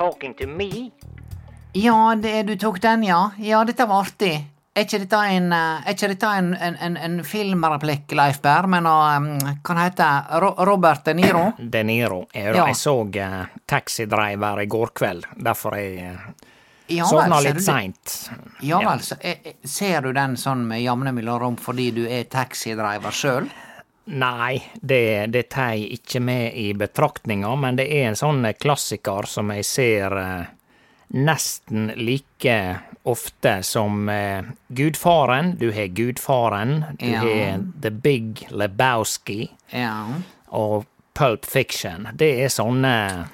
Talking to me? Ja, det, du tok den, ja. Ja, dette var artig. Er ikke dette en, eh, er ikke dette en, en, en, en filmreplikk, Leif Berr, men um, hva han heter Ro Robert De Niro? De Niro. Jeg, Ja. jeg så uh, Taxi Driver i går kveld, derfor jeg uh, Ja sovna litt seint. Ja vel, så eh, eh, ser du den sånn med jevne mellomrom fordi du er taxidriver sjøl? Nei, det, det tar jeg ikke med i betraktninga, men det er en sånn klassiker som jeg ser eh, nesten like ofte som eh, Gudfaren. Du har Gudfaren, du Ja. har The Big Lebowski Ja. og Pulp Fiction. Det er sånne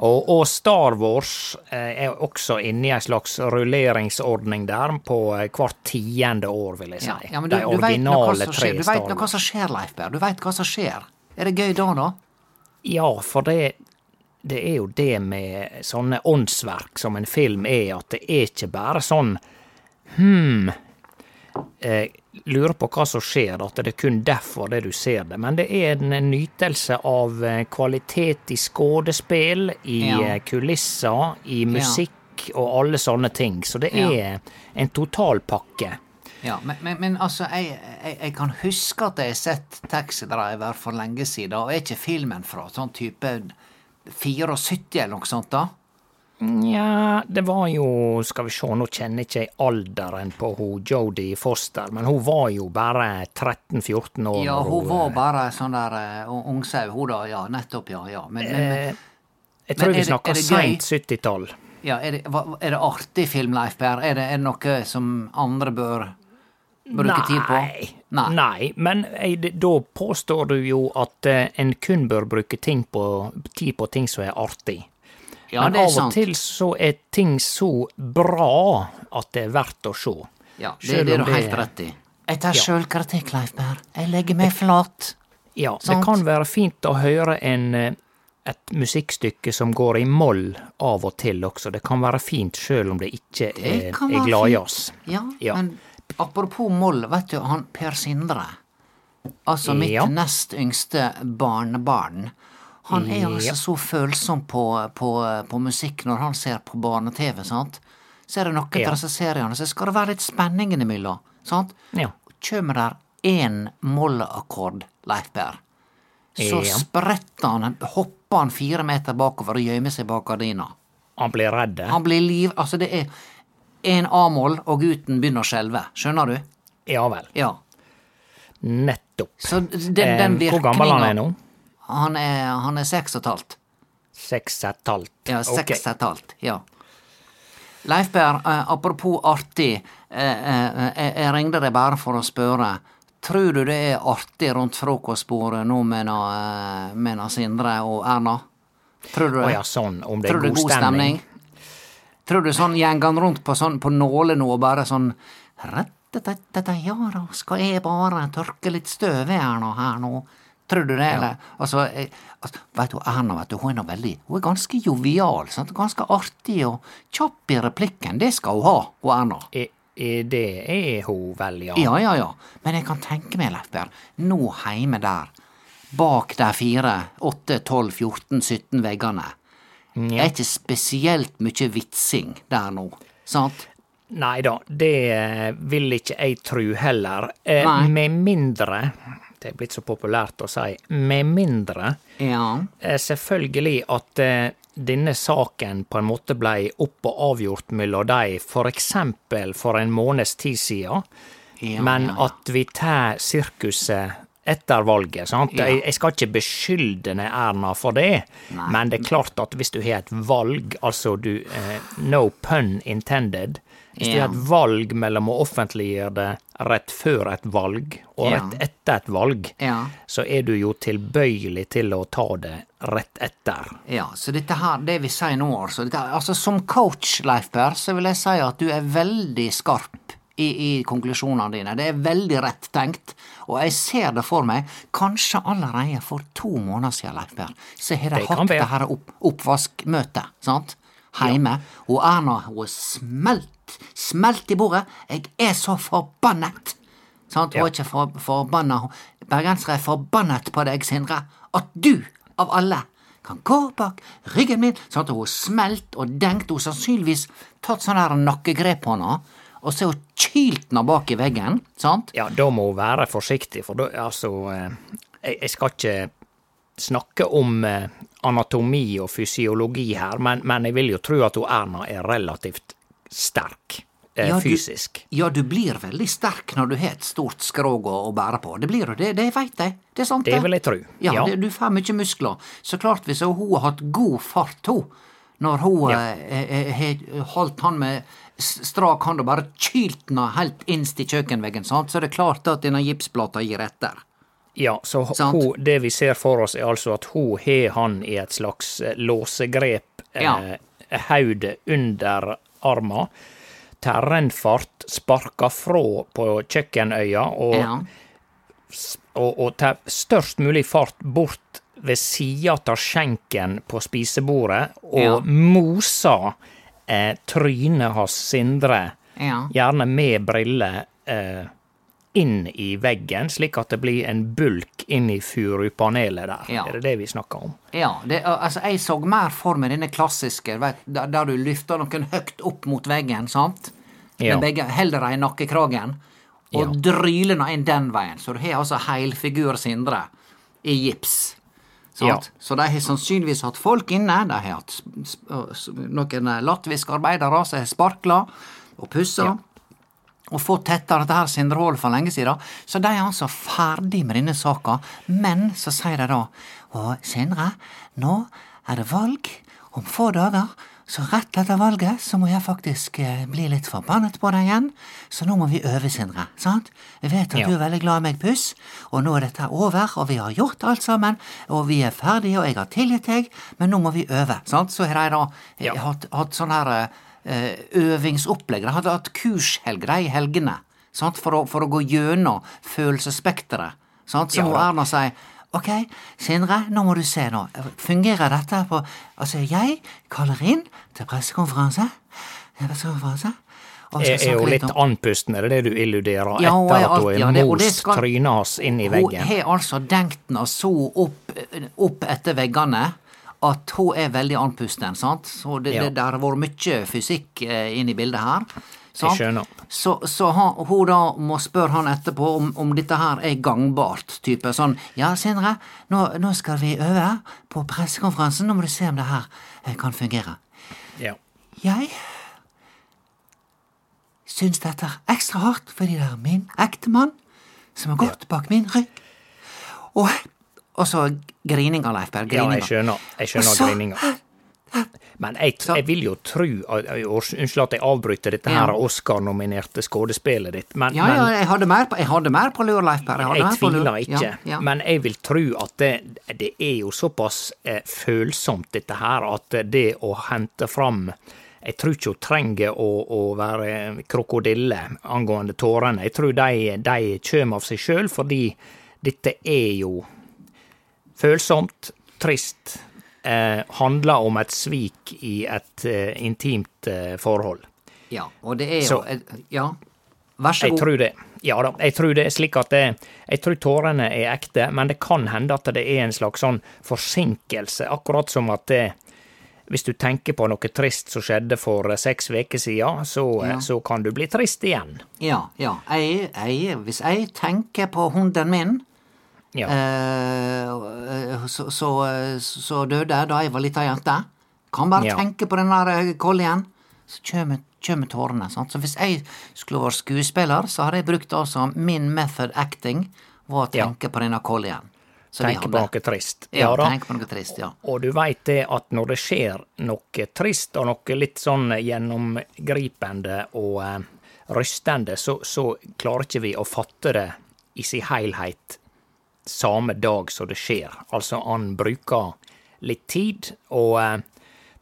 og, og Star Wars eh, er også inne i ei slags rulleringsordning der på eh, hvert tiende år, vil jeg si. ja. ja men du, De nå originale tre Wars. Du veit nå hva som skjer, Leif Berr. Du veit hva som skjer. Er det gøy da, da? Ja, for det, det er jo det med sånne åndsverk som en film er, at det er ikke bare sånn hm eh, Lurer på hva som skjer, at det er kun derfor det du ser det. Men det er en nytelse av eh, kvalitet i skuespill, i Ja. eh, kulisser, i musikk og alle sånne ting. Så det Ja. er en totalpakke. Ja, men, men, men altså, jeg, jeg, jeg kan huske at jeg har sett Taxi Driver for lenge siden, og er ikke filmen fra sånn type 74 eller noe sånt, da? Nja, det var jo Skal vi sjå, nå kjenner ikke jeg alderen på hun Jodie Foster, men hun var jo bare 13-14 år. Ja, hun, hun var bare sånn der uh, ungsau, hun da. Ja, nettopp, ja. ja. Men, men, men eh, Jeg tror vi snakker er seint 70-tall. ja, er, det, er det artig film, Leif Per? Er det, er det noe som andre bør bruke tid på? Nei. Nei, men da påstår du jo at eh, en kun bør bruke på, tid på ting som er artig. Ja, men det er av og til så er ting så bra at det er verdt å se. Ja, det, er det er du helt rett i. Jeg tar Ja. sjølkritikk, Leif Per. Jeg legger meg flat. Ja, Sant. det kan være fint å høre en, eh, et musikkstykke som går i moll av og til også. Det kan være fint sjøl om det ikke Det er, kan er gladjazz. Ja, Ja. men apropos moll, vet du, han Per Sindre, altså mitt Ja. nest yngste barnebarn, han er Ja. altså så følsom på, på, på musikk når han ser på barne-TV, sant? Ser du noen Ja. av disse seriene, så skal det være litt spenning innimellom, sant? Ja. Kjem der én mollakkord, Leif Berr, så Ja. spretter han, hopper han fire meter bakover og gjemmer seg bak gardina. Han blir redd. Han blir liv... Altså, det er en A-moll, og gutten begynner å skjelve. Skjønner du? Ja vel. Ja. Nettopp. Så den, Eh, den Hvor gammel han er virkninga nå? Han er, han er seks og et halvt. Seks og et halvt. Ja, seks og et halvt. Ja. Leif eh, apropos artig, eh, eh, jeg, ringte deg bare for å spørre. Tror du det er artig rundt frokostbordet nå med eh, med nå Sindre og Erna? Tror du det? Oh ja, sånn. Om det er du god stemning. Tror du sånn gjeng han rundt på, sånn, på nåle nå og bare sånn «Rettetetete, Ja da, skal jeg bare tørke litt støv her nå. Tror du det, eller? Altså, jeg, altså, vet du, Erna, vet du, hun er nå veldig Hun er ganske jovial, sant? ganske artig og kjapp i replikken. Det skal hun ha, hun Erna. E, e, det er hun vel, ja. Ja, ja, ja. Men jeg kan tenke meg, Leif nå heime der, bak de fire, åtte, tolv, 14, 17 veggene, det er ikke spesielt mye vitsing der nå, sant? Nei da, det vil ikke jeg tru heller. Eh, med mindre Det er blitt så populært å si. Med mindre Ja. eh, selvfølgelig at eh, denne saken på en måte blei opp og avgjort mellom dei for eksempel for en måneds tid siden, Ja, Men ja, at vi tar sirkuset etter valget, sant. Jeg, jeg skal ikke beskylde Erna for det, men det er klart at hvis du har et valg, altså du eh, No pun intended. Hvis Ja. har et valg mellom å offentliggjøre det rett før et valg og rett etter et valg, så er du jo tilbøyelig til å ta det rett etter. Ja, så dette her, det vi sier nå, altså, dette, altså Som coach, Leif Per, så vil jeg si at du er veldig skarp i, i konklusjonene dine. Det er veldig rett tenkt, og jeg ser det for meg. Kanskje allerede for to måneder siden, Leif Per, så har de hatt det her opp, oppvaskmøtet, sant? Heime. Og Erna, hun er smelt, smelt i bordet. Jeg er så forbannet! Sant? Hun er ikke for, forbanna. Bergensere er forbannet på deg, Sindre. At du, av alle, kan gå bak ryggen min. Sant? Hun har smelt og dengt. Hun har sannsynligvis tatt sånn her nakkegrep på henne. Og så er hun kylt ned bak i veggen. Sant? Ja, da må hun være forsiktig, for da, altså eh, jeg, jeg skal ikke snakke om eh, anatomi og fysiologi her, men, men jeg vil jo tro at hun Erna er relativt sterk eh, Ja, du- fysisk. Ja, du blir veldig sterk når du har et stort skrog å, å bære på. Det blir du, det, det veit jeg. Det er sant, Det vil jeg tro. Ja, Ja. Det, du får mye muskler. Så klart, hvis hun har hatt god fart, hun, når hun Ja. eh, eh, har holdt han med strak hånd og bare kylt han helt innst i kjøkkenveggen, sant? så er det klart at denne gipsplata gir etter. Ja, så h- hun, det vi ser for oss, er altså at hun har han i et slags eh, låsegrep, Ja. eh, hodet under arma, Terrenfart sparka fra på kjøkkenøya og Ja. og, og ta størst mulig fart bort ved sida av skjenken på spisebordet, og Ja. mosa eh, trynet hans Sindre, Ja. gjerne med briller, eh, inn i veggen, slik at det blir en bulk inn i furupanelet der. Ja. Er det det vi snakker om? Ja, det, altså jeg så mer for meg denne klassiske, vet, der, du løfter noen høyt opp mot veggen, sant? Ja. Med begge dem i nakkekragen, og Ja. dryler nå inn den veien. Så du har altså heilfigur Sindre i gips. Ja. Så de har sannsynligvis hatt folk inne. De har hatt noen latviske arbeidere som har sparkla og pussa. Ja. Og fått tettere dette her Sindre-hullet for lenge siden. Så de er altså ferdig med denne saka. Men så sier de da Og Sindre, nå er det valg om få dager. Så rett etter valget så må jeg faktisk eh, bli litt forbannet på deg igjen. Så nå må vi øve, Sindre. Sant? Jeg vet at Ja. du er veldig glad i meg, Puss. Og nå er dette over, og vi har gjort alt sammen. Og vi er ferdige, og jeg har tilgitt deg. Men nå må vi øve. Sant? Så har de da eh, Ja. hatt, hatt sånn her eh, øvingsopplegg. De hadde hatt kurshelg de helgene sant? For, å, for å gå gjennom følelsesspekteret. Så Ja. Erna si Ok, Sindre, nå må du se nå. Fungerer dette på Altså, jeg kaller inn til pressekonferanse. Pressekonferanse. Er, er jo litt om- andpusten, er det det du illuderer? Ja, hun etter er at hun er har ja, most skal- trynet hans inn i veggen? Hun har altså dengt den så opp, opp etter veggene at hun er veldig andpusten. sant? Så det, Ja. det, der har vært mye fysikk eh, inn i bildet her. sant? skjønner. Så, så han, hun da må spørre han etterpå om, om dette her er gangbart. type sånn Ja, Sindre, nå, nå skal vi øve på pressekonferansen. Nå må du se om det her eh, kan fungere. Ja. Jeg syns dette er ekstra hardt fordi det er min ektemann som har gått bak min rygg. Og, og så grininga, Leif Berr. ja, jeg skjønner. Jeg skjønner så- grininga. Men jeg, jeg vil jo at- Unnskyld at jeg avbryter dette her Oscar-nominerte skuespillet ditt, men, Ja, ja, jeg hadde mer på, jeg hadde mer på lur, Leif Berr. Jeg, jeg tviler ikke. Ja, ja. Men jeg vil tro at det, det er jo såpass eh, følsomt, dette her, at det å hente fram Jeg tror ikke hun trenger å, å være krokodille angående tårene. Jeg tror de, de kommer av seg sjøl, fordi dette er jo følsomt, trist, eh, handler om et svik i et eh, intimt eh, forhold. ja, og det er jo Ja, vær så Jeg god. tror det. Ja da, jeg tror det er slik at det, jeg tror tårene er ekte, men det kan hende at det er en slags sånn forsinkelse, akkurat som at det, hvis du tenker på noe trist som skjedde for eh, seks uker siden, så, eh, Ja. så kan du bli trist igjen. Ja, ja. Jeg, jeg, hvis jeg tenker på hunden min Ja. eh, så, så, så døde jeg da jeg var lita jente. Kan bare Ja. tenke på den der eh, kollien. så kjem, kjem tårene. Sant? Så hvis jeg skulle vært skuespiller, så hadde jeg brukt altså min method acting var å Ja. tenke på denne Collien. tenke Tenk på noe trist. Ja, da. tenk på noe trist, ja. Og du veit det at når det skjer noe trist og noe litt sånn gjennomgripende og eh, rystende, så, så klarer ikke vi å fatte det i sin heilheit samme dag som det skjer. Altså, han bruker litt tid og, eh,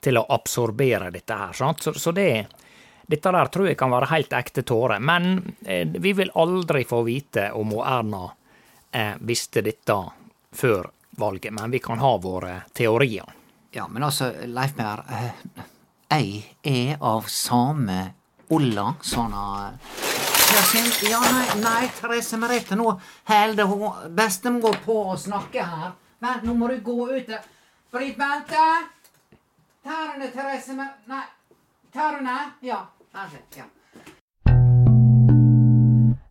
til å absorbere dette her, sant? Så, så det dette der tror jeg kan være helt ekte tårer, men eh, vi vil aldri få vite om Erna eh, visste dette før valget, men vi kan ha våre teorier. Ja, men altså, Leif Meyer, eh, jeg er av samme Olla, sånn eh, ja, nei, nei, Therese Merete, nå holder hun bestemor på å snakke her. Vent, nå må du gå ut. Britt Bente! Tærne, Therese Mer... Nei, tærne? Ja. Kanskje. Ja.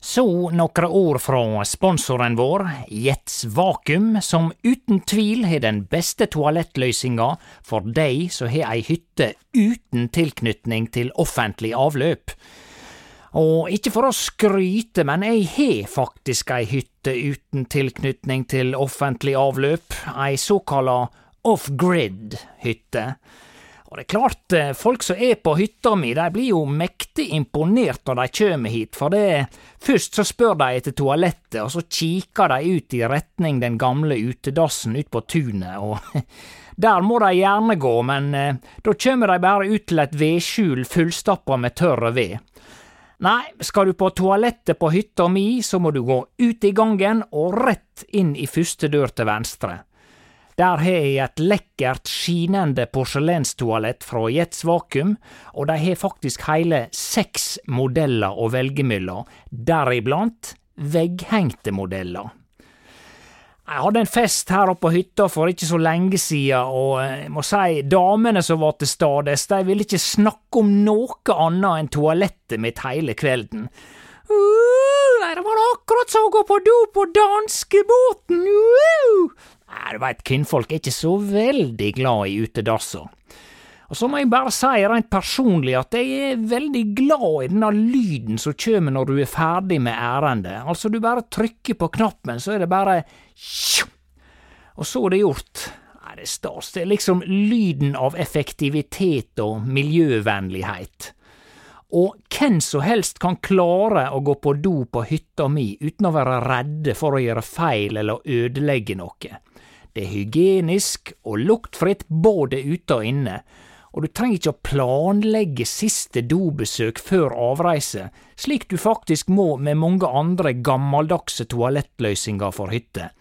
Så nokre ord fra sponsoren vår, Jets Vakuum, som uten tvil har den beste toalettløysinga for deg som har ei hytte uten tilknytning til offentlig avløp. Og ikke for å skryte, men jeg har faktisk ei hytte uten tilknytning til offentlig avløp, ei såkalla off-grid-hytte. Og det er klart, eh, folk som er på hytta mi, de blir jo mektig imponert når de kjem hit, for det først så spør de etter toalettet, og så kikker de ut i retning den gamle utedassen ut på tunet, og der må de gjerne gå, men eh, da kjem de bare ut til et vedskjul fullstappa med tørr ved. Nei, skal du på toalettet på hytta mi, så må du gå ut i gangen og rett inn i første dør til venstre. Der har jeg et lekkert, skinende porselenstoalett fra Jets Vakuum, og de har faktisk hele seks modeller å velge mellom, deriblant vegghengte modeller. Jeg hadde en fest her oppe på hytta for ikke så lenge siden, og jeg må si damene som var til stades, de ville ikke snakke om noe annet enn toalettet mitt hele kvelden. Uh, det var akkurat som å gå på do på danskebåten! Uh! Du veit, kvinnfolk er ikke så veldig glad i utedasser. Og så må jeg bare si rent personlig at jeg er veldig glad i denne lyden som kommer når du er ferdig med ærendet. Altså, du bare trykker på knappen, så er det bare! Og så er det gjort. Nei, det er stas. Det er liksom lyden av effektivitet og miljøvennlighet. Og hvem som helst kan klare å gå på do på hytta mi uten å være redde for å gjøre feil eller ødelegge noe. Det er hygienisk og luktfritt både ute og inne, og du trenger ikke å planlegge siste dobesøk før avreise, slik du faktisk må med mange andre gammeldagse toalettløysinger for hytte.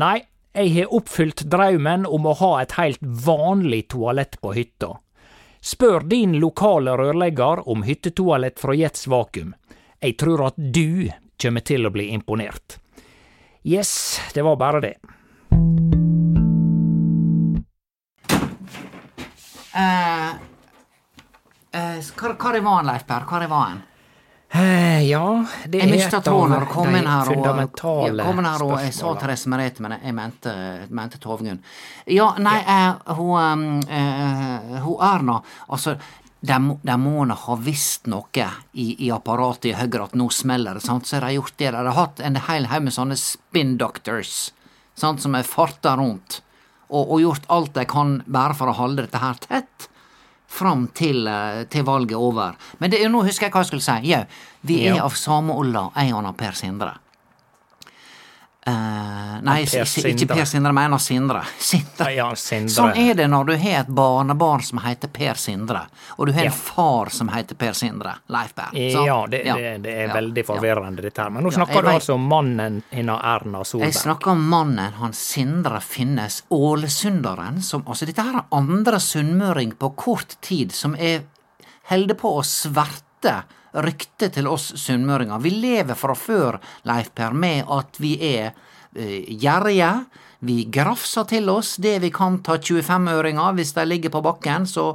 Nei, jeg har oppfylt draumen om å ha et helt vanlig toalett på hytta. Spør din lokale rørlegger om hyttetoalett fra Jets Vakuum. Jeg tror at du kommer til å bli imponert. Yes, det var bare det. Eh, hva, hva det var, Leif Per? Hva det var han? Eh, ja, det Jeg er et av de fundamentale ja, kom inn her og jeg sa. Therese Merete, men jeg mente, mente Tovgunn. Ja, nei, uh, hun, uh, hun Erna Altså, de, må- de må nå ha visst noe i, i apparatet i Høyre at nå smeller det, sant? så har de gjort det. De har hatt en hel haug med sånne spin doctors sant? som er farta rundt, og, og gjort alt de kan bare for å holde dette her tett fram til, eh, til valget er over. Men det, nå husker jeg hva jeg skulle si. Jau, vi er av samme Olla, jeg og Per Sindre. Eh, nei, Per ikke-. Per Sindre, jeg mener Sindre. Sindre. Ja, Sindre. Sånn er det når du har et barnebarn som heter Per Sindre, og du har Ja. en far som heter Per Sindre. Leif Berr. Ja, det, Ja. det, det er veldig forvirrende, dette her. Men nå snakker du altså om mannen hennes Erna Solberg. Jeg snakker om mannen, han Sindre Finnes, ålesunderen, som Altså, dette her er andre sunnmøring på kort tid som er holder på å sverte ryktet til oss sunnmøringer. Vi lever fra før, Leif Per, med at vi er eh, gjerrige. Vi grafser til oss det vi kan ta 25-øringer. Hvis de ligger på bakken, så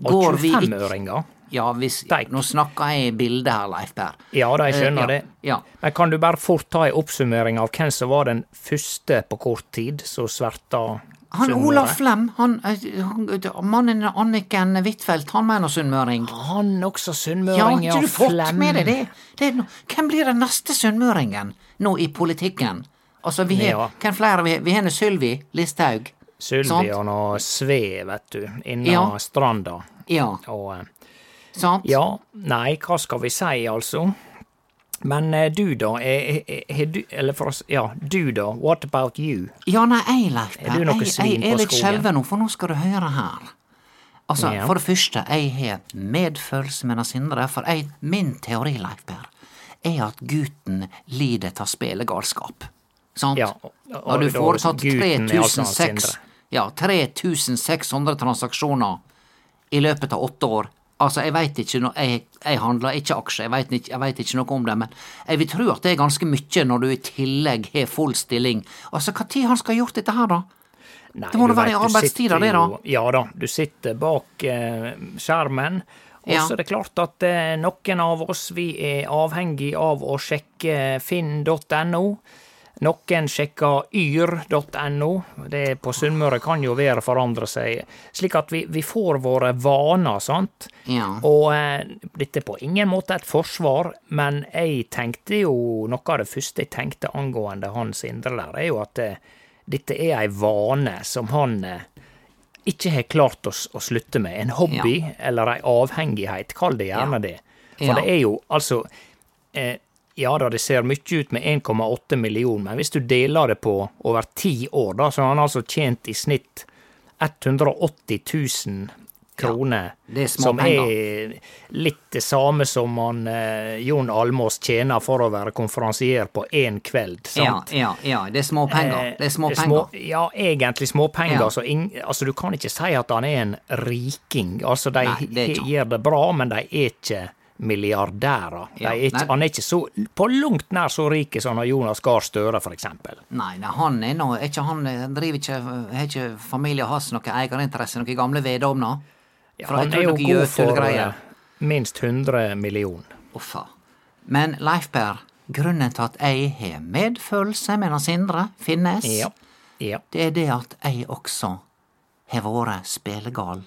går vi ikke 25-øringer. Ja, hvis Nå snakker jeg i bildet her, Leif Per. Ja da, jeg skjønner skjønner ja, det. Ja. Men kan du bare fort ta en oppsummering av hvem som var den første på kort tid som sverta Han. Olaf Flem, han, eh, han mannen Anniken Huitfeldt, han mener sunnmøring. Han også Ja, sunnmøring, har ikke du fått Flem. med deg det? det no, hvem blir den neste sunnmøringen nå i politikken? Altså, vi har Ja. hvem flere? Vi vi har Sylvi Listhaug. Sylvi og nå Sve, vet du, innan Ja. stranda. Ja, Og eh, sant? ja, nei, hva skal vi si, altså? Men eh, du, da? Er, er, er du Eller for oss Ja, du, da? What about you? Ja, nei, jeg, Leif Per, jeg, jeg, jeg er litt skjelven nå, for nå skal du høre her. Altså, Ja. For det første, jeg har medfølelse med den Sindre, for jeg, min teori, Leif Per, er at gutten lider av spillegalskap. Sant? Ja, og- og Har du foretatt gutten er altså han 3600 Sindre. ja, 3600 transaksjoner i løpet av åtte år. Altså, jeg veit ikke når jeg, jeg handler ikke aksjer, jeg veit ikke, ikke noe om det, men jeg vil tro at det er ganske mye når du i tillegg har full stilling. Altså, når han skal ha gjort dette her, da? Nei, Det må da være i arbeidstida, det, da? Ja da, du sitter bak eh, skjermen. Og Ja. så er det klart at eh, noen av oss vi er avhengig av å sjekke finn.no. Noen sjekker yr.no. Det på Sunnmøre kan jo være forandre seg. Slik at vi, vi får våre vaner, sant. Ja. Og eh, dette er på ingen måte et forsvar, men jeg tenkte jo Noe av det første jeg tenkte angående Hans Indre der, er jo at eh, dette er ei vane som han eh, ikke har klart å, å slutte med. En hobby eller ei avhengighet, kall det gjerne Ja. det. For Ja. det er jo altså eh, Ja da, det ser mye ut med 1,8 million, men hvis du deler det på over ti år, da, så har han altså tjent i snitt 180 000 kroner. det er som småpenger. er litt det samme som han eh, Jon Almås tjener for å være konferansier på én kveld. Sant? ja, ja, det er småpenger. Eh, Det er småpenger. små- ja, egentlig småpenger. Ja. Så ing, altså, du kan ikke si at han er en riking. Altså, de Nei, det gjør det bra, men de er ikke milliardærer. Ja, er ikke, han er ikke så, på langt nær så rik som Jonas Gahr Støre, eksempel. Nei, nei, han er nå ikke han eh, driver ikke Har ikke familien hans noe egeninteresse i noen gamle vedovner? Ja, han er jo god for eh, minst 100 millioner. Uffa. Men Leif Per, grunnen til at jeg har medfølelse med Sindre Finnes, Ja. ja. det er det at jeg også har vært spelegal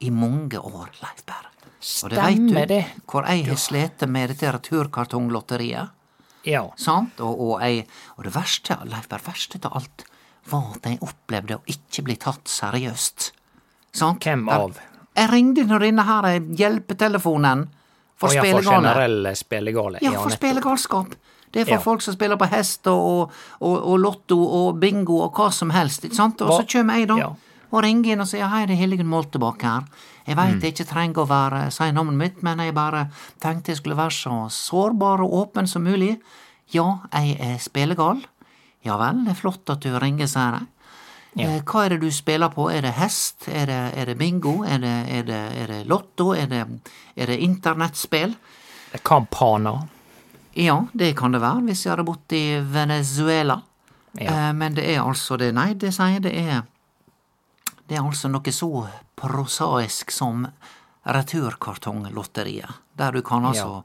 i mange år, Leif Per. Og det Stemmer du, hvor jeg har slitt med dette returkartonglotteriet. Ja. Sant? Og, og, jeg, og det verste, Leif det verste av alt, var at jeg opplevde å ikke bli tatt seriøst. Sant? Hvem av? Jeg ringte når denne her hjelpetelefonen for Å ja, for spelegale. generelle spelegale. Ja, for spillegalskap. Det er for Ja. folk som spiller på hest og, og, og lotto og bingo og hva som helst. ikke sant? Og så kommer jeg da Ja. Og ringer inn og sier hei, det er Hildegunn Moltebakk her. Jeg veit jeg ikke trenger å være, si navnet mitt, men jeg bare tenkte jeg skulle være så sårbar og åpen som mulig. Ja, jeg er spelegal. Ja vel, det er flott at du ringer, sier jeg. Ja. Hva er det du spiller på? Er det hest? Er det, er det bingo? Er det, er det, er det lotto? Er det, er det internettspill? Campana. Ja, det kan det være, hvis jeg hadde bodd i Venezuela. Ja. Eh, Men det er altså det Nei, det sier jeg, det er Det er altså noe så prosaisk som Returkartonglotteriet, der du kan altså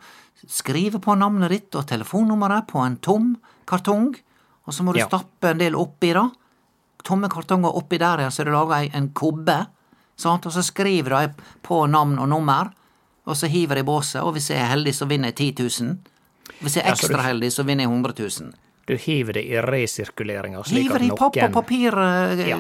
skrive på navnet ditt og telefonnummeret på en tom kartong, og så må du Ja. stappe en del oppi da. Tomme kartonger oppi der, ja, så du lager en kubbe, sant, og så skriver de på navn og nummer, og så hiver de i båset, og hvis jeg er heldig, så vinner jeg 10 000. Hvis jeg er Ja, ekstra heldig, så vinner jeg 100 000. Du hiver det i resirkuleringa, slik Hiver at i papp og papir, eh, Ja.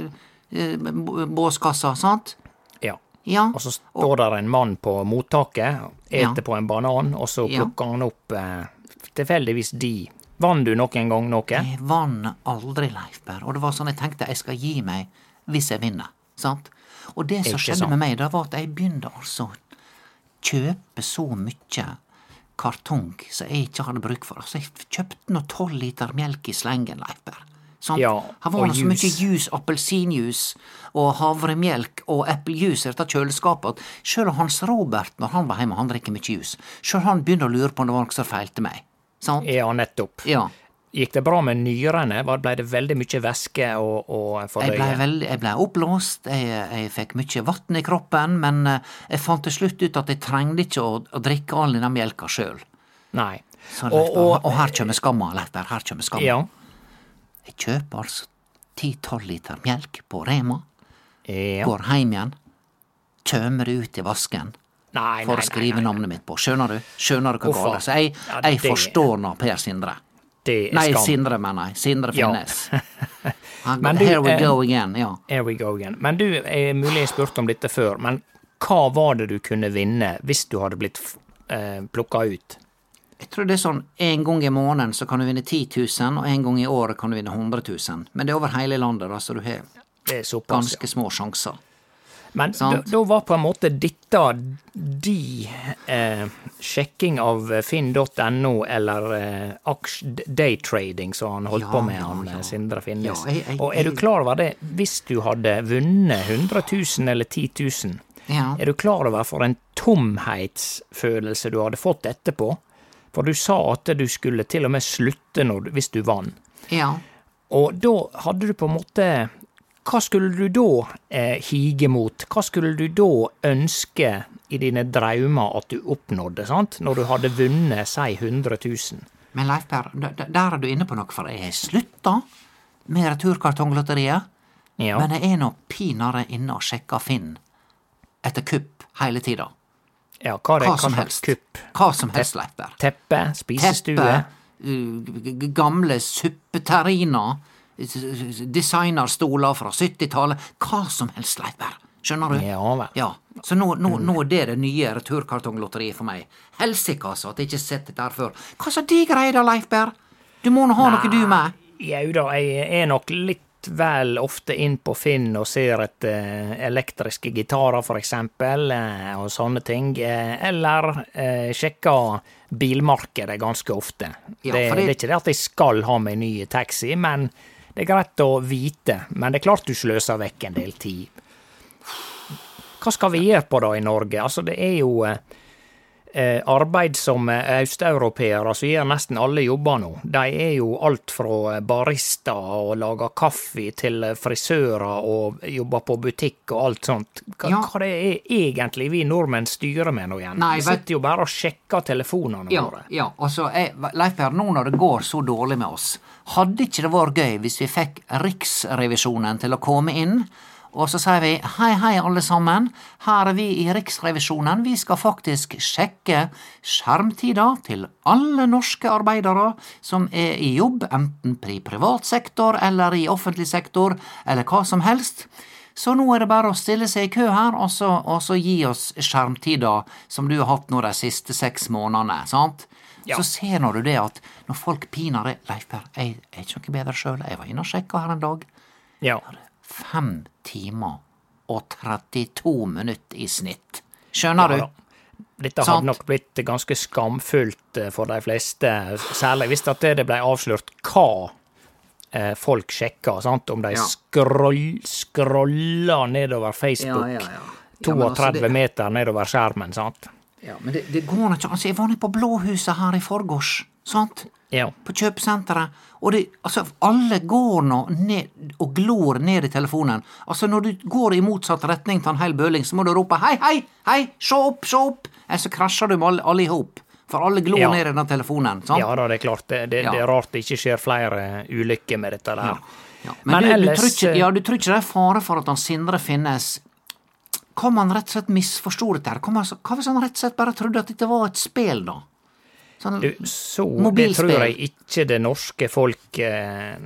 Eh, båskassa, sant? Ja. Ja. Og så står der en mann på mottaket, Ja. på en banan, og så plukker han opp eh, tilfeldigvis de. Vann du noen gang noe? Jeg vann aldri, Leifberg. Og det var sånn jeg tenkte jeg skal gi meg hvis jeg vinner, sant? Og det som skjedde sant. med meg, det var at jeg begynte altså å kjøpe så mye kartong som jeg ikke hadde bruk for. Altså, jeg kjøpte nå tolv liter melk i slengen, Leif Berr. Sant? Ja, Her var det så mye juice. juice, appelsinjuice og havremelk og eplejuice i dette kjøleskapet at sjøl Hans Robert, når han var hjemme, han drikker mye juice, sjøl han begynner å lure på om det var noe som feilte meg. Sant? Ja, nettopp. Ja. Gikk det bra med nyrene? Blei Ble det veldig mye væske å, å Jeg blei fordøye? ble oppblåst, jeg, jeg fikk mye vann i kroppen, men eh, jeg fant til slutt ut at jeg trengte ikke å, å drikke all denne melka sjøl. Nei. Og, Og, og, og her kommer skamma, Letter. Her kommer skamma. ja, Jeg kjøper altså ti-tolv liter mjølk på Rema, Ja. går heim igjen, kjømer det ut i vasken Nei, for å skrive navnet mitt på. Skjønner du? Skjønner du hva Hvorfor? galt? Så jeg, Ja, jeg det- forstår nå Per Sindre. Det er Nei. Sindre, mener jeg. Sindre Finnes. Ja. Men du, here we eh, go again. Ja. Here we go again. Men du, er mulig jeg spurte om dette før, men hva var det du kunne vinne hvis du hadde blitt eh, plukka ut? Jeg tror det er sånn en gang i måneden så kan du vinne 10 000, og en gang i året kan du vinne 100 000. Men det er over hele landet, da, så du har såpass, ganske ja. små sjanser. Men da, var på en måte dette de eh, sjekking av finn.no eller eh, daytrading som han holdt Ja, på med, han ja. eh, Sindre Finnes. Jeg- jeg- Og er du klar over det, hvis du hadde vunnet 100 000 eller 10 000, Ja. er du klar over for en tomhetsfølelse du hadde fått etterpå? For du sa at du skulle til og med slutte du- hvis du vant. ja. Og da hadde du på en måte Hva skulle du da eh, hige mot? Hva skulle du da ønske i dine drømmer at du oppnådde, sant? Når du hadde vunnet, si 100 000? Men Leif Per, der er du inne på noe, for jeg har slutta med returkartonglotteriet. Ja. Men jeg er nå pinadø inne og sjekker Finn etter kupp hele tida. Ja hva det? Hva som helst. kupp? Hva som helst, Leiper. Teppe? Spisestue? Teppe, g- gamle suppeterriner, designerstoler fra 70-tallet. Hva som helst, Leiper. Skjønner du? Ja vel. Ja, så nå, nå, nå er det det nye returkartonglotteriet for meg. Helsike, altså, at jeg ikke har sett det der før. Hva sa de greier da, Leif? Du må nå ha noe du med. Jau da, jeg er nok litt vel ofte inn på Finn og ser etter elektriske gitarer, for eksempel, eh, og sånne ting. eh, Eller eh, sjekker bilmarkedet ganske ofte. Ja, det, det er ikke det at jeg skal ha meg ny taxi, men det er greit å vite. Men det er klart du sløser vekk en del tid. Hva skal vi gjøre på da i Norge? Altså, det er jo eh, eh, arbeid som eh, østeuropeere som gjør nesten alle jobber nå. De er jo alt fra eh, barista og lager kaffe til eh, frisører og jobber på butikk og alt sånt. Hva, Ja. hva det er egentlig vi nordmenn styrer med nå igjen? Nei, vi sitter jo bare og sjekker telefonene Ja, våre. ja, og så er, Leif Per, nå når det går så dårlig med oss, hadde ikke det vært gøy hvis vi fikk Riksrevisjonen til å komme inn, og så sier vi hei, hei, alle sammen, her er vi i Riksrevisjonen, vi skal faktisk sjekke skjermtida til alle norske arbeidere som er i jobb, enten i privat sektor eller i offentlig sektor, eller hva som helst. Så nå er det bare å stille seg i kø her, og så, og så gi oss skjermtida som du har hatt nå de siste seks månedene, sant? Ja. Så ser nå du det at når folk piner det Leif Per, jeg er ikke noe bedre sjøl, jeg var inne og sjekka her en dag. Ja. Fem timer og 32 minutter i snitt. Skjønner Ja, du? Dette hadde nok blitt ganske skamfullt eh, for de fleste, særlig hvis det ble avslørt hva eh, folk sjekka, sant? om de Ja. scroll, scrolla nedover Facebook Ja, ja, ja. Ja, men altså, 32 det- meter nedover skjermen, sant? Ja, men det, det går ikke Altså, jeg var nede på Blåhuset her i forgårs, sant? Ja. På kjøpesenteret. Og det, altså, alle går nå ned og glor ned i telefonen. Altså, når du går i motsatt retning til en hel bøling, så må du rope hei, hei, hei, se opp, se opp! Eller så krasjer du med alle, alle i hop. For alle glor Ja. ned i den telefonen, sant? ja da, det er klart. Det, det, Ja. det er rart det ikke skjer flere ulykker med dette der. Ja, Men, Men du, ellers, du, tror ikke, eh, ja, du tror ikke det er fare for at han Sindre finnes Kom han rett og slett misforsto dette her? Hva hvis han rett og slett bare trodde at dette var et spel, da? Sånn, så det tror jeg ikke det norske folk eh,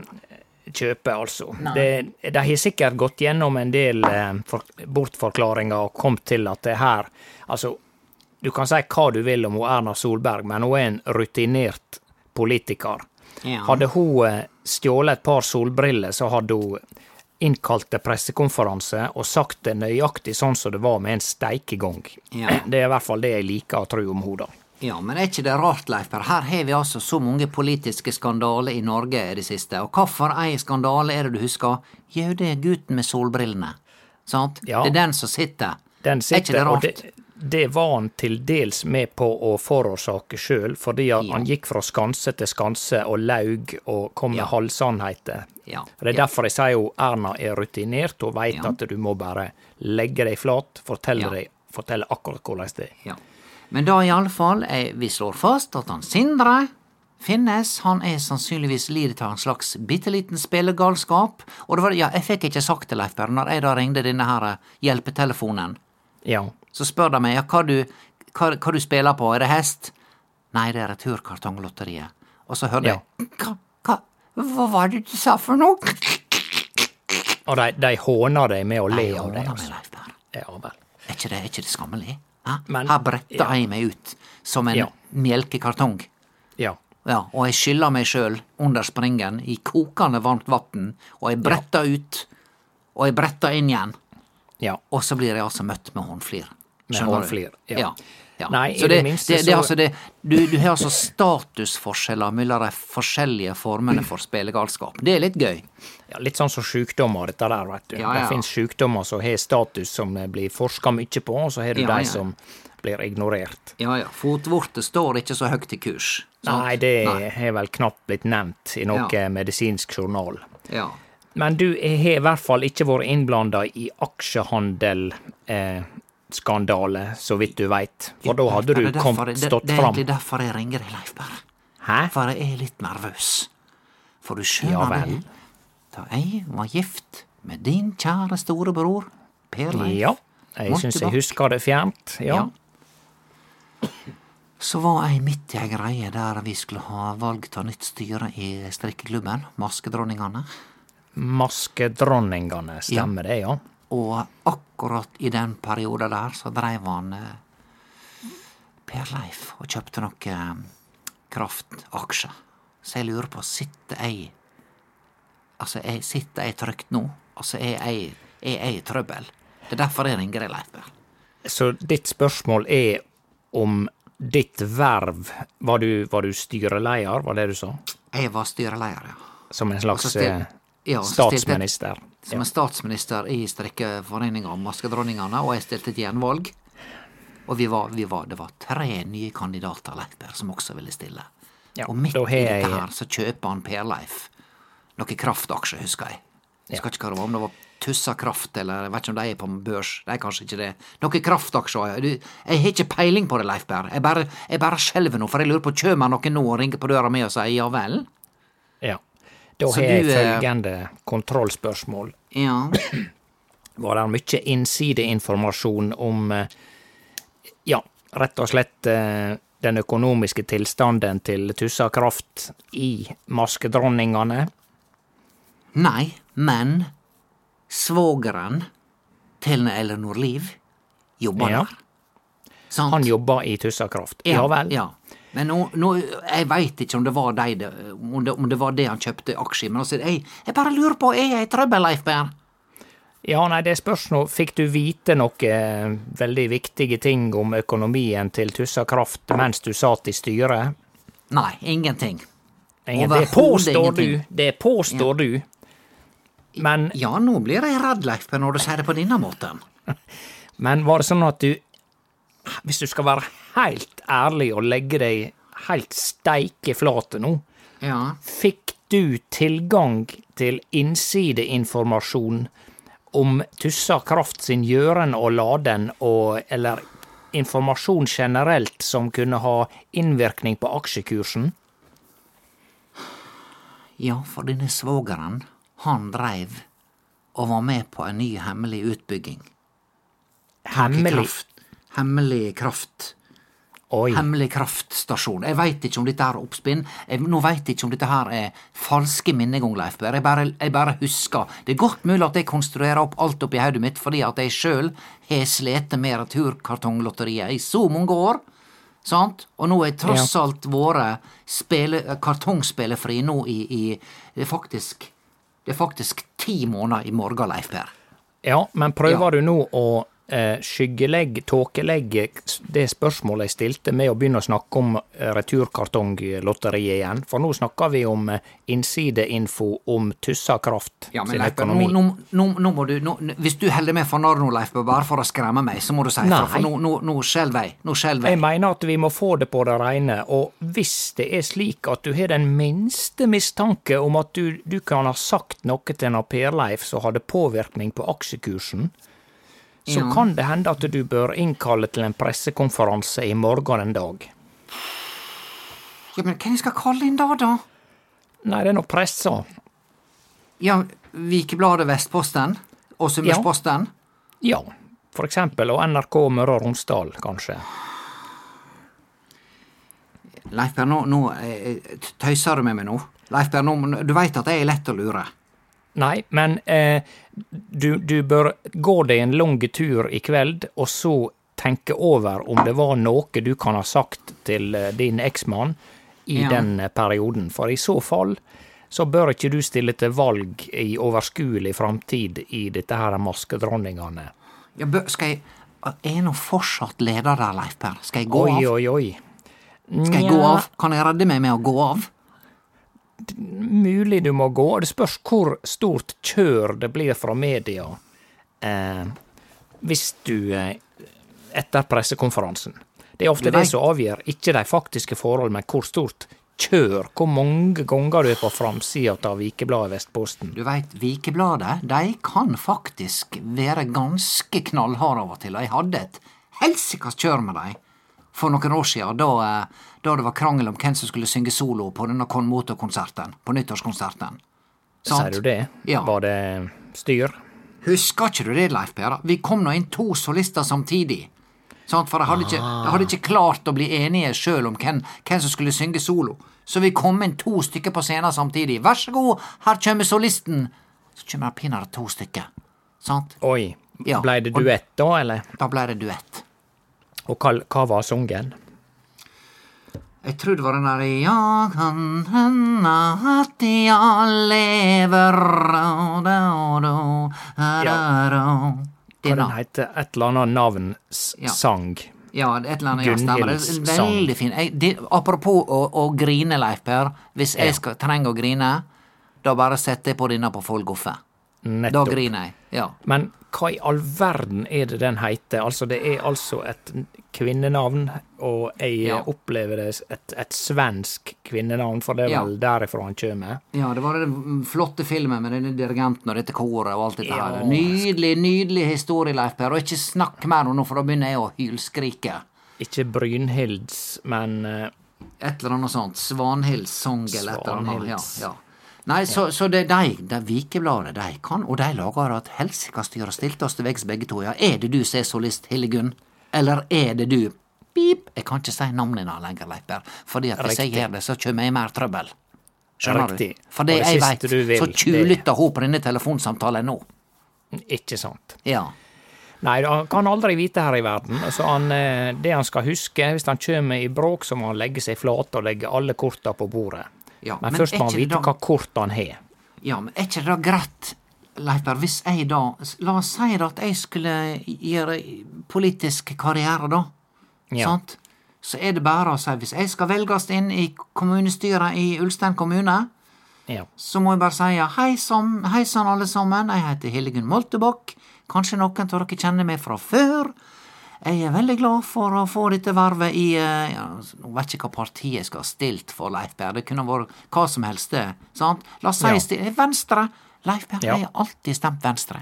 kjøper, altså. Det, de har sikkert gått gjennom en del eh, for, bortforklaringer og kommet til at det her Altså, du kan si hva du vil om Erna Solberg, men hun er en rutinert politiker. ja. Hadde hun eh, stjålet et par solbriller, så hadde hun innkalt til pressekonferanse og sagt det nøyaktig sånn som det var med en steikegang. Ja. Det er i hvert fall det jeg liker å tro om henne, da. Ja, men er ikke det rart, Leif Per? Her har vi altså så mange politiske skandaler i Norge i det siste. Og hvorfor ei skandale er det du husker? Jo, det er gutten med solbrillene. Sant? Ja. Det er den som sitter. Den er ikke sitter, rart? og det, det var han til dels med på å forårsake sjøl, fordi at Ja. han gikk fra skanse til skanse og laug og kom med Ja. halvsannheter. Ja. Det er derfor jeg sier jo Erna er rutinert og veit Ja. at du må bare legge deg flat, fortelle, Ja. deg, fortelle akkurat hvordan det er. Men da iallfall, vi slår fast at han Sindre finnes. Han er sannsynligvis lidet av en slags bitte liten spillegalskap. Og det var, ja, jeg fikk ikke sagt det, Leif Bernar, jeg da ringde denne her eh, hjelpetelefonen. Ja. Så spør de meg ja, hva, du, hva, hva du spiller på, er det hest? Nei, det er Returkartonglotteriet. Og så hørte Ja. jeg hva, hva, hva var det du sa for noe? Og de, de håner deg med å le av det. meg, Altså. Ja vel. Er ikke det, er ikke det skammelig? Men- Her bretta jeg meg ut som en Ja. melkekartong. Ja. Ja, og jeg skyller meg sjøl under springen i kokende varmt vann, og jeg bretter ut, og jeg bretter inn igjen, Ja. og så blir jeg altså møtt med håndflir. Med håndflir, ja. ja. ja. Nei, så det det, minste det, det, så- altså det, du, du har altså statusforskjeller mellom de forskjellige formene for spillegalskap. Det er litt gøy. Ja. Litt sånn som sykdommer, dette der, vet du. Ja, Det finnes sykdommer som har status som blir forska mye på, og så har du Ja, de ja. som blir ignorert. Ja ja, fotvorte står ikke så høyt i kurs. sant? Nei, det har vel knapt blitt nevnt i noe Ja. medisinsk journal. Ja. Men du har i hvert fall ikke vært innblanda i aksjehandel. Eh, så vidt du veit. For da hadde du kommet jeg- det, Det er egentlig derfor jeg ringer deg, Leif Berr. For jeg er litt nervøs. For du skjønner Ja vel. det, da jeg var gift med din kjære storebror, Per Leif, Ja, jeg syns jeg husker det fjernt. Ja. Ja. så var jeg midt i ei greie der vi skulle ha valg av nytt styre i strikkeklubben, Maskedronningene. Maskedronningene, stemmer det, ja? Og akkurat i den perioden der så dreiv han eh, Per Leif og kjøpte noe eh, kraftaksjer. Så jeg lurer på, sitter jeg Altså, jeg, sitter jeg trygt nå? Altså, er jeg, er jeg i trøbbel? Det er derfor jeg ringer deg, Leif. Så ditt spørsmål er om ditt verv Var du, var du styreleder, var det du sa? Jeg var styreleder, ja. Som en slags stil- eh, ja, statsminister? stilte? Som en statsminister i strikkeforeninga Maskedronningene, og jeg stilte til gjenvalg. Og vi var, vi var, det var tre nye kandidater, Leif Berr, som også ville stille. Ja, og midt i dette her så kjøper han Per Leif noen kraftaksjer, husker jeg. Jeg husker ikke hva det var, om det var Tussa Kraft, eller jeg vet ikke om de er på børs. De er kanskje ikke det. Noen kraftaksjer. Jeg har ikke peiling på det, Leif Berr. Jeg bare, jeg bare skjelver nå, for jeg lurer på, kommer noen nå og ringer på døra mi og sier ja vel? Ja. Da har jeg eh, følgende kontrollspørsmål. Ja. Var det mye innsideinformasjon om eh, Ja, rett og slett eh, den økonomiske tilstanden til Tussa Kraft i Maskedronningene? Nei, men svogeren til Ellinor Liv jobber Ja. der. Sant? Han jobber i Tussa Kraft. Ja vel. Ja. Men nå, nå Jeg veit ikke om det var de, om, det, om det var det han kjøpte aksjer i, men altså, jeg, jeg bare lurer på, er jeg i trøbbel, Leif Berr? Ja, nei, det spørs nå. Fikk du vite noe eh, veldig viktige ting om økonomien til Tussa Kraft mens du satt i styret? Nei, ingenting. Ingen, det påstår påstår du! Det påstår du. Men, Ja, nå blir jeg redd, Leif når du sier det på denne måten. men var det sånn at du Hvis du skal være helt ærlig og legge deg helt steike flate nå, Ja. fikk du tilgang til innsideinformasjon om Tussa Kraft sin gjøren og laden, og, eller informasjon generelt som kunne ha innvirkning på aksjekursen? Ja, for denne svogeren, han dreiv og var med på en ny hemmelig utbygging. Hemmelig Kraft. Hemmelig kraft. Oi. Hemmelig kraftstasjon. Jeg veit ikke om dette her er oppspinn. Jeg, nå veit ikke om dette her er falske minnegang, Leif Berr. Jeg, bare- jeg bare husker. Det er godt mulig at jeg konstruerer opp alt oppi hodet mitt fordi at jeg sjøl har slitt med returkartonglotteriet i så mange år. Sant? Og nå jeg tross alt vært spille- kartongspillefri nå i, i faktisk, det er faktisk ti måneder i morgen, Leif Per. Ja, men prøver Ja. du nå å eh, tåkelegg, det spørsmålet jeg stilte, med å begynne å snakke om eh, returkartonglotteriet igjen? For nå snakker vi om eh, innsideinfo om Tussa Kraft Ja, men sin Leif, økonomi. nå, nå, nå, må du Hvis du holder meg for narr nå, Leif, bare for å skremme meg, så må du si ifra, for nå, nå skjelver jeg. Nå skjelver Jeg jeg. mener at vi må få det på det rene, og hvis det er slik at du har den minste mistanke om at du, du kan ha sagt noe til en Per Leif som hadde påvirkning på aksjekursen, så Ja. kan det hende at du bør innkalle til en pressekonferanse i morgen en dag. Ja, men hvem skal kalle inn da, da? Nei, det er nå pressa. Ja, Vikebladet Vestposten? Og Sunnmørsposten? Ja, for eksempel. Og NRK Møre og Romsdal, kanskje. Leif Berr, nå, nå eh, tøyser du med meg nå? Leif Berr, du veit at jeg er lett å lure. Nei, men eh, du, du bør gå deg en lang tur i kveld, og så tenke over om det var noe du kan ha sagt til eh, din eksmann i Ja. den eh, perioden. For i så fall så bør ikke du stille til valg i overskuelig framtid i dette her Maskedronningene. Ja, skal jeg Er jeg nå fortsatt leder der, Leif Per? Skal jeg gå Oi, av? oi, oi. Skal jeg gå av? Kan jeg redde meg med å gå av? Mulig du må gå. Det spørs hvor stort kjør det blir fra media eh, hvis du eh, Etter pressekonferansen. Det er ofte Nei. det som avgjør ikke de faktiske forhold, men hvor stort kjør. Hvor mange ganger du er på framsida av Vikebladet Vestposten. Du veit, Vikebladet, de kan faktisk være ganske knallharde av og til, og jeg hadde et helsikas kjør med dem for noen år siden, da, eh, da det var krangel om hvem som skulle synge solo på denne Konmoto-konserten, på nyttårskonserten. Sant? Sier du det? Ja. Var det styr? Husker ikke du det, Leif Per? Vi kom nå inn to solister samtidig. Sant? For jeg hadde, ikke, jeg hadde ikke klart å bli enige sjøl om hvem, hvem som skulle synge solo. Så vi kom inn to stykker på scenen samtidig. Vær så god, her kommer solisten. Så kommer det pinadø to stykker. Sant? Oi. Ja, Blei det duett da, eller? Da ble det duett. Og hva, hva var sangen? Jeg tror det var den der Ja, kan hende at jeg lever da, da, da, da, da. Hva Den, heter? Et eller annet navnsang. Ja. Ja, et eller annet ja, Gunhilds sang. veldig fin. Jeg, det, apropos å, å grine, Leif Per. Hvis Ja. jeg skal, trenger å grine, da bare setter jeg på denne på full guffe. Da griner jeg. Ja. Men hva i all verden er det den heter? Altså, det er altså et kvinnenavn, og jeg Ja. opplever det et, et svensk kvinnenavn, for det er Ja. vel derifra han kommer. ja, det var den flotte filmen med denne dirigenten og dette koret og alt dette Ja. her. Nydelig, nydelig historie, Leif Per. Og ikke snakk mer om nå, for da begynner jeg å hylskrike. Ikke Brynhilds, men uh, Et eller annet sånt. Svanhilds sang eller et eller annet. Ja, ja. Nei, så, så det de, de Vikebladet, de kan, og de lager at helsikas styr og stilte til veggs begge to. Ja, er det du som er solist, Hillegunn? Eller er det du Pip! Jeg kan ikke si navnet dine lenger, Leiper, fordi at hvis jeg gjør det, så kommer jeg i mer trøbbel. Skjønner Riktig. du? For det jeg veit, så tjuvlytter hun på denne telefonsamtalen nå. ikke sant. Ja. Nei, han kan aldri vite her i verden. Så han, eh, det han skal huske, hvis han kommer i bråk, så må han legge seg flat og legge alle korta på bordet. Ja, men, men først må han vite da- hva kort han har. Ja, men er ikke det greit, Leiper, hvis jeg da La oss si at jeg skulle gjøre politisk karriere, da. Ja. Sant? Så er det bare å si hvis jeg skal velges inn i kommunestyret i Ulstein kommune, Ja. så må jeg bare si ja, hei sann alle sammen, jeg heter Hildegunn Moltebakk. Kanskje noen av dere kjenner meg fra før. Jeg er veldig glad for å få dette vervet i eh, ja, Nå vet ikke hva partiet jeg skal ha stilt for, Leif Berr. Det kunne vært hva som helst. Sant? La oss si Ja. Venstre. Leif Per, Ja. jeg har alltid stemt Venstre.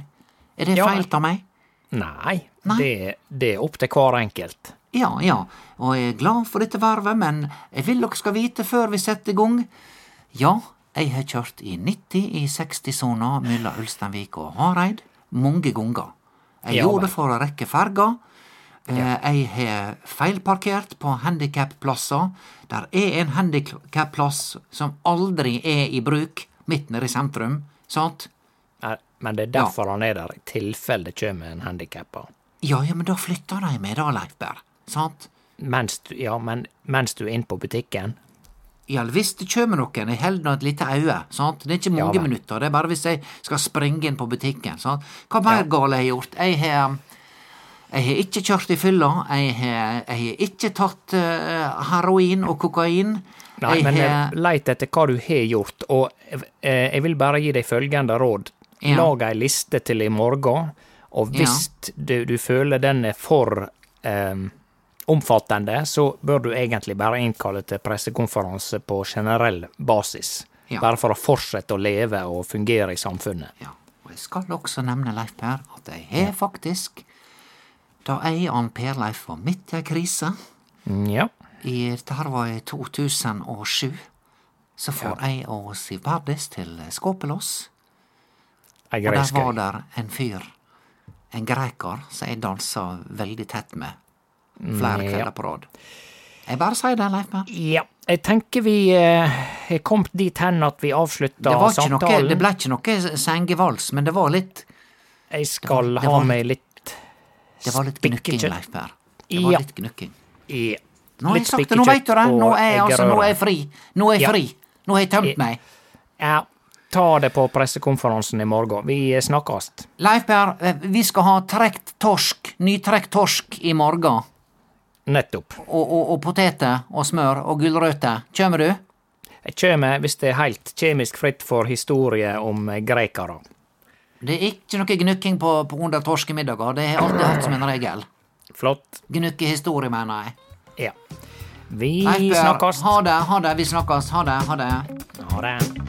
Er det Ja, feil av meg? Nei, Nei. Det, det er opp til hver enkelt. Ja, ja, og jeg er glad for dette vervet, men jeg vil dere skal vite før vi setter i gang. Ja, jeg har kjørt i 90 i 60-sona mellom Ulsteinvik og Hareid mange ganger. Jeg Ja, gjorde det for å rekke ferga. Eh, Jeg har feilparkert på handikapplasser. Der er en handikapplass som aldri er i bruk, midt nede i sentrum. Sant? Nei, Men det er derfor han er der, i tilfelle det kommer en handikappa. Ja, ja, men da flytter de meg da, Leif Berr. Sant? Mens du, ja, men mens du er inne på butikken. Ja, hvis det kjem noen, jeg holder nå et lite øye. sant? Det er ikke mange ja, minutter, det er bare hvis jeg skal springe inn på butikken. sant? Hva mer Ja. galt har jeg gjort? Jeg har, jeg har ikke kjørt i fylla, jeg har, jeg har ikke tatt uh, heroin og kokain. Nei, jeg men har, eh, leit etter hva du har gjort, og eh, jeg vil bare gi deg følgende råd. Ja. Lag ei liste til i morgen, og hvis du, du føler den er for um, omfattende, så bør du egentlig bare innkalle til pressekonferanse på generell basis. Ja. Bare for å fortsette å leve og fungere i samfunnet. ja, og jeg skal også nevne, Leif Per, at jeg har faktisk Da jeg og Per Leif var midt i ei krise, Mm, Ja. i, dette her var i 2007. Så får jeg og Siv Bardis til Skåpelås. Og der var der en fyr, en greker, som jeg dansa veldig tett med flere Mm, ja. kvelder på rad. Jeg bare sier det, Leif Berr. Ja, jeg tenker vi eh, er kommet dit hen at vi avslutta samtalen. noe, det ble ikke noe sengevals, men det var litt, Jeg skal det ha var- meg litt det var litt gnukking, Leif Per. Det var Ja. litt gnukking. Ja. Nå har jeg sagt det, nå veit du det! Nå er jeg, altså, nå er jeg fri. Nå er jeg Ja. fri. Nå har jeg tømt meg. Ja, ta det på pressekonferansen i morgen. Vi snakkes. Leif Berr, eh, vi skal ha trekt torsk, nytrekt torsk i morgen. Nettopp. Og, og, og poteter og smør og gulrøtter. Kjem du? Jeg kjem hvis det er heilt kjemisk fritt for historie om grekere. Det er ikke noe gnukking på, på under torskemiddager. Det har jeg alltid hatt som en regel. Flott. Gnukkehistorie, mener jeg. Ja. Vi snakkes. ha det, ha det, vi snakkes. Ha det, ha det. Ha det.